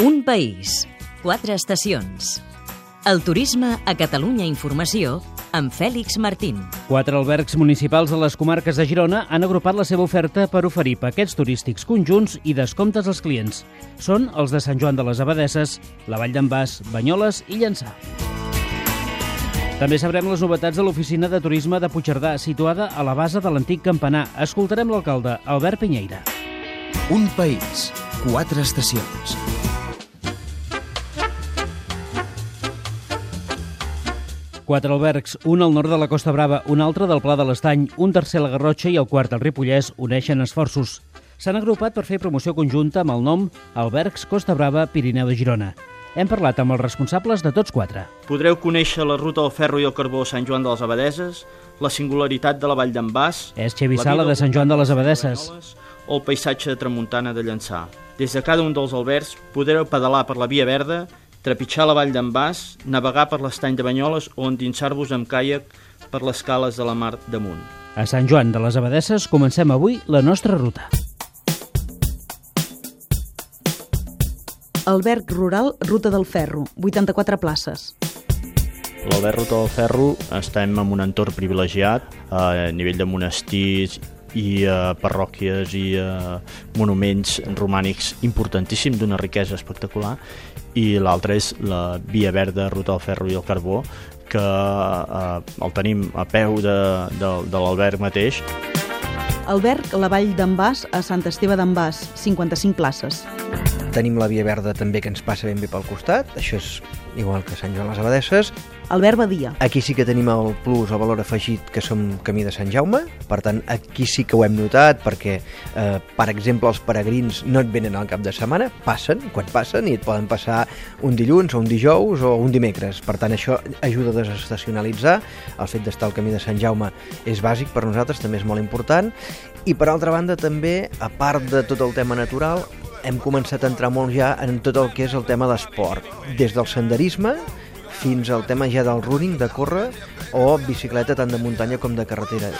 Un país, quatre estacions. El turisme a Catalunya Informació amb Fèlix Martín. Quatre albergs municipals de les comarques de Girona han agrupat la seva oferta per oferir paquets turístics conjunts i descomptes als clients. Són els de Sant Joan de les Abadesses, la Vall d'en Bas, Banyoles i Llançà. També sabrem les novetats de l'oficina de turisme de Puigcerdà, situada a la base de l'antic campanar. Escoltarem l'alcalde, Albert Pinyeira. Un país, quatre estacions. Quatre albergs, un al nord de la Costa Brava, un altre del Pla de l'Estany, un tercer a la Garrotxa i el quart al Ripollès uneixen esforços. S'han agrupat per fer promoció conjunta amb el nom Albergs Costa Brava Pirineu de Girona. Hem parlat amb els responsables de tots quatre. Podreu conèixer la ruta del ferro i el carbó Sant Joan de les Abadeses, la singularitat de la Vall d'en Bas... És Xevi Sala de Sant Joan de les Abadesses. O el paisatge de Tramuntana de Llançà. Des de cada un dels albergs podreu pedalar per la Via Verda, trepitjar la Vall d'en Bas, navegar per l'estany de Banyoles o endinsar-vos amb caiac per les cales de la mar damunt. A Sant Joan de les Abadesses comencem avui la nostra ruta. Alberg Rural Ruta del Ferro, 84 places. L'Albert Ruta del Ferro estem en un entorn privilegiat a nivell de monestirs i uh, parròquies i uh, monuments romànics importantíssim d'una riquesa espectacular i l'altre és la Via Verda, Ruta del Ferro i el Carbó que uh, el tenim a peu de, de, de l'Albert mateix Alberg La Vall d'en Bas a Sant Esteve d'en Bas, 55 places. Tenim la Via Verda també que ens passa ben bé pel costat, això és igual que Sant Joan les Abadesses. Albert Badia. Aquí sí que tenim el plus, el valor afegit, que som camí de Sant Jaume, per tant, aquí sí que ho hem notat, perquè, eh, per exemple, els peregrins no et venen al cap de setmana, passen, quan passen, i et poden passar un dilluns o un dijous o un dimecres. Per tant, això ajuda a desestacionalitzar. El fet d'estar al camí de Sant Jaume és bàsic per nosaltres, també és molt important. I, per altra banda, també, a part de tot el tema natural, hem començat a entrar molt ja en tot el que és el tema d'esport, des del senderisme fins al tema ja del running, de córrer, o bicicleta tant de muntanya com de carretera.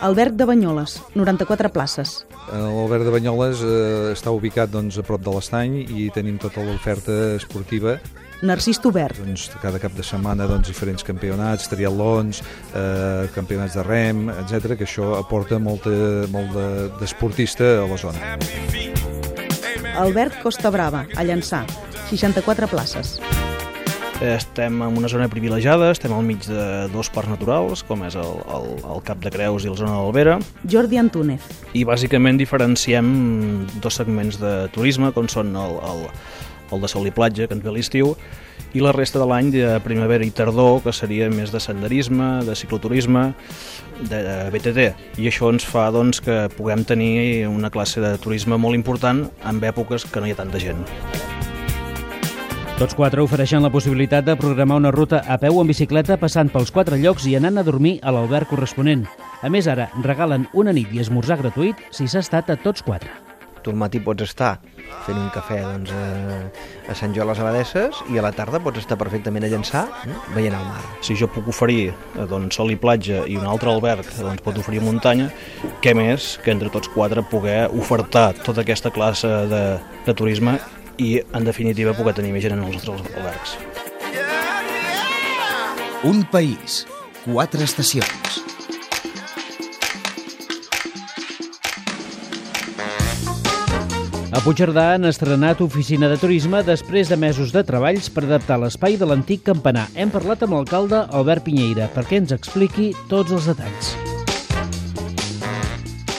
Alberg de Banyoles, 94 places. L'Alberg de Banyoles eh, està ubicat doncs, a prop de l'estany i tenim tota l'oferta esportiva Narcís Tobert. Doncs, cada cap de setmana doncs, diferents campionats, triatlons, eh, campionats de rem, etc que això aporta molta, molt d'esportista de, a la zona. Albert Costa Brava, a Llançà, 64 places. Estem en una zona privilegiada, estem al mig de dos parcs naturals, com és el, el, el Cap de Creus i la zona d'Albera. Jordi Antúnez. I bàsicament diferenciem dos segments de turisme, com són el, el, el de sol i platja, que ens ve l'estiu, i la resta de l'any de primavera i tardor, que seria més de senderisme, de cicloturisme, de BTT. I això ens fa doncs, que puguem tenir una classe de turisme molt important en èpoques que no hi ha tanta gent. Tots quatre ofereixen la possibilitat de programar una ruta a peu o en bicicleta passant pels quatre llocs i anant a dormir a l'alberg corresponent. A més, ara regalen una nit i esmorzar gratuït si s'ha estat a tots quatre. Tu al matí pots estar fent un cafè doncs, a, a Sant Joan les Abadesses i a la tarda pots estar perfectament a llançar veient el mar. Si jo puc oferir doncs, sol i platja i un altre alberg doncs, pot oferir muntanya, què més que entre tots quatre poder ofertar tota aquesta classe de, de turisme i, en definitiva, poder tenir més gent en els nostres albergs. Un país, quatre estacions. A Puigcerdà han estrenat oficina de turisme després de mesos de treballs per adaptar l'espai de l'antic campanar. Hem parlat amb l'alcalde Albert Pinyeira perquè ens expliqui tots els detalls.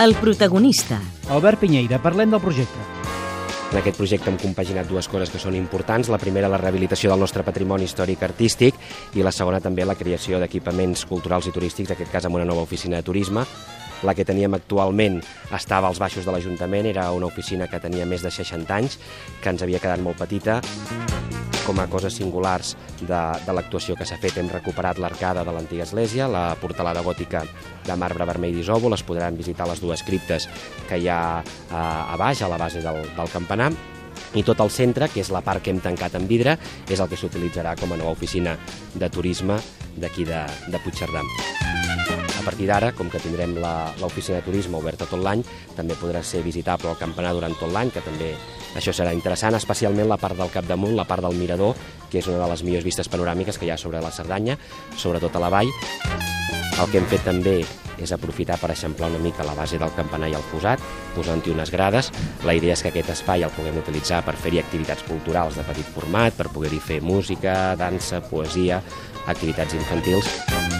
El protagonista. Albert Pinyeira, parlem del projecte. En aquest projecte hem compaginat dues coses que són importants. La primera, la rehabilitació del nostre patrimoni històric artístic i la segona també la creació d'equipaments culturals i turístics, en aquest cas amb una nova oficina de turisme. La que teníem actualment estava als baixos de l'Ajuntament, era una oficina que tenia més de 60 anys, que ens havia quedat molt petita. Com a coses singulars de, de l'actuació que s'ha fet, hem recuperat l'arcada de l'antiga església, la portalada gòtica de marbre vermell d'isòvol, es podran visitar les dues criptes que hi ha a, a baix, a la base del, del campanar, i tot el centre, que és la part que hem tancat en vidre, és el que s'utilitzarà com a nova oficina de turisme d'aquí de, de Puigcerdà. A partir d'ara, com que tindrem l'oficina de turisme oberta tot l'any, també podrà ser visitable el campanar durant tot l'any, que també això serà interessant, especialment la part del capdamunt, la part del mirador, que és una de les millors vistes panoràmiques que hi ha sobre la Cerdanya, sobretot a la vall. El que hem fet també és aprofitar per eixamplar una mica la base del campanar i el posat, posant-hi unes grades. La idea és que aquest espai el puguem utilitzar per fer-hi activitats culturals de petit format, per poder-hi fer música, dansa, poesia, activitats infantils.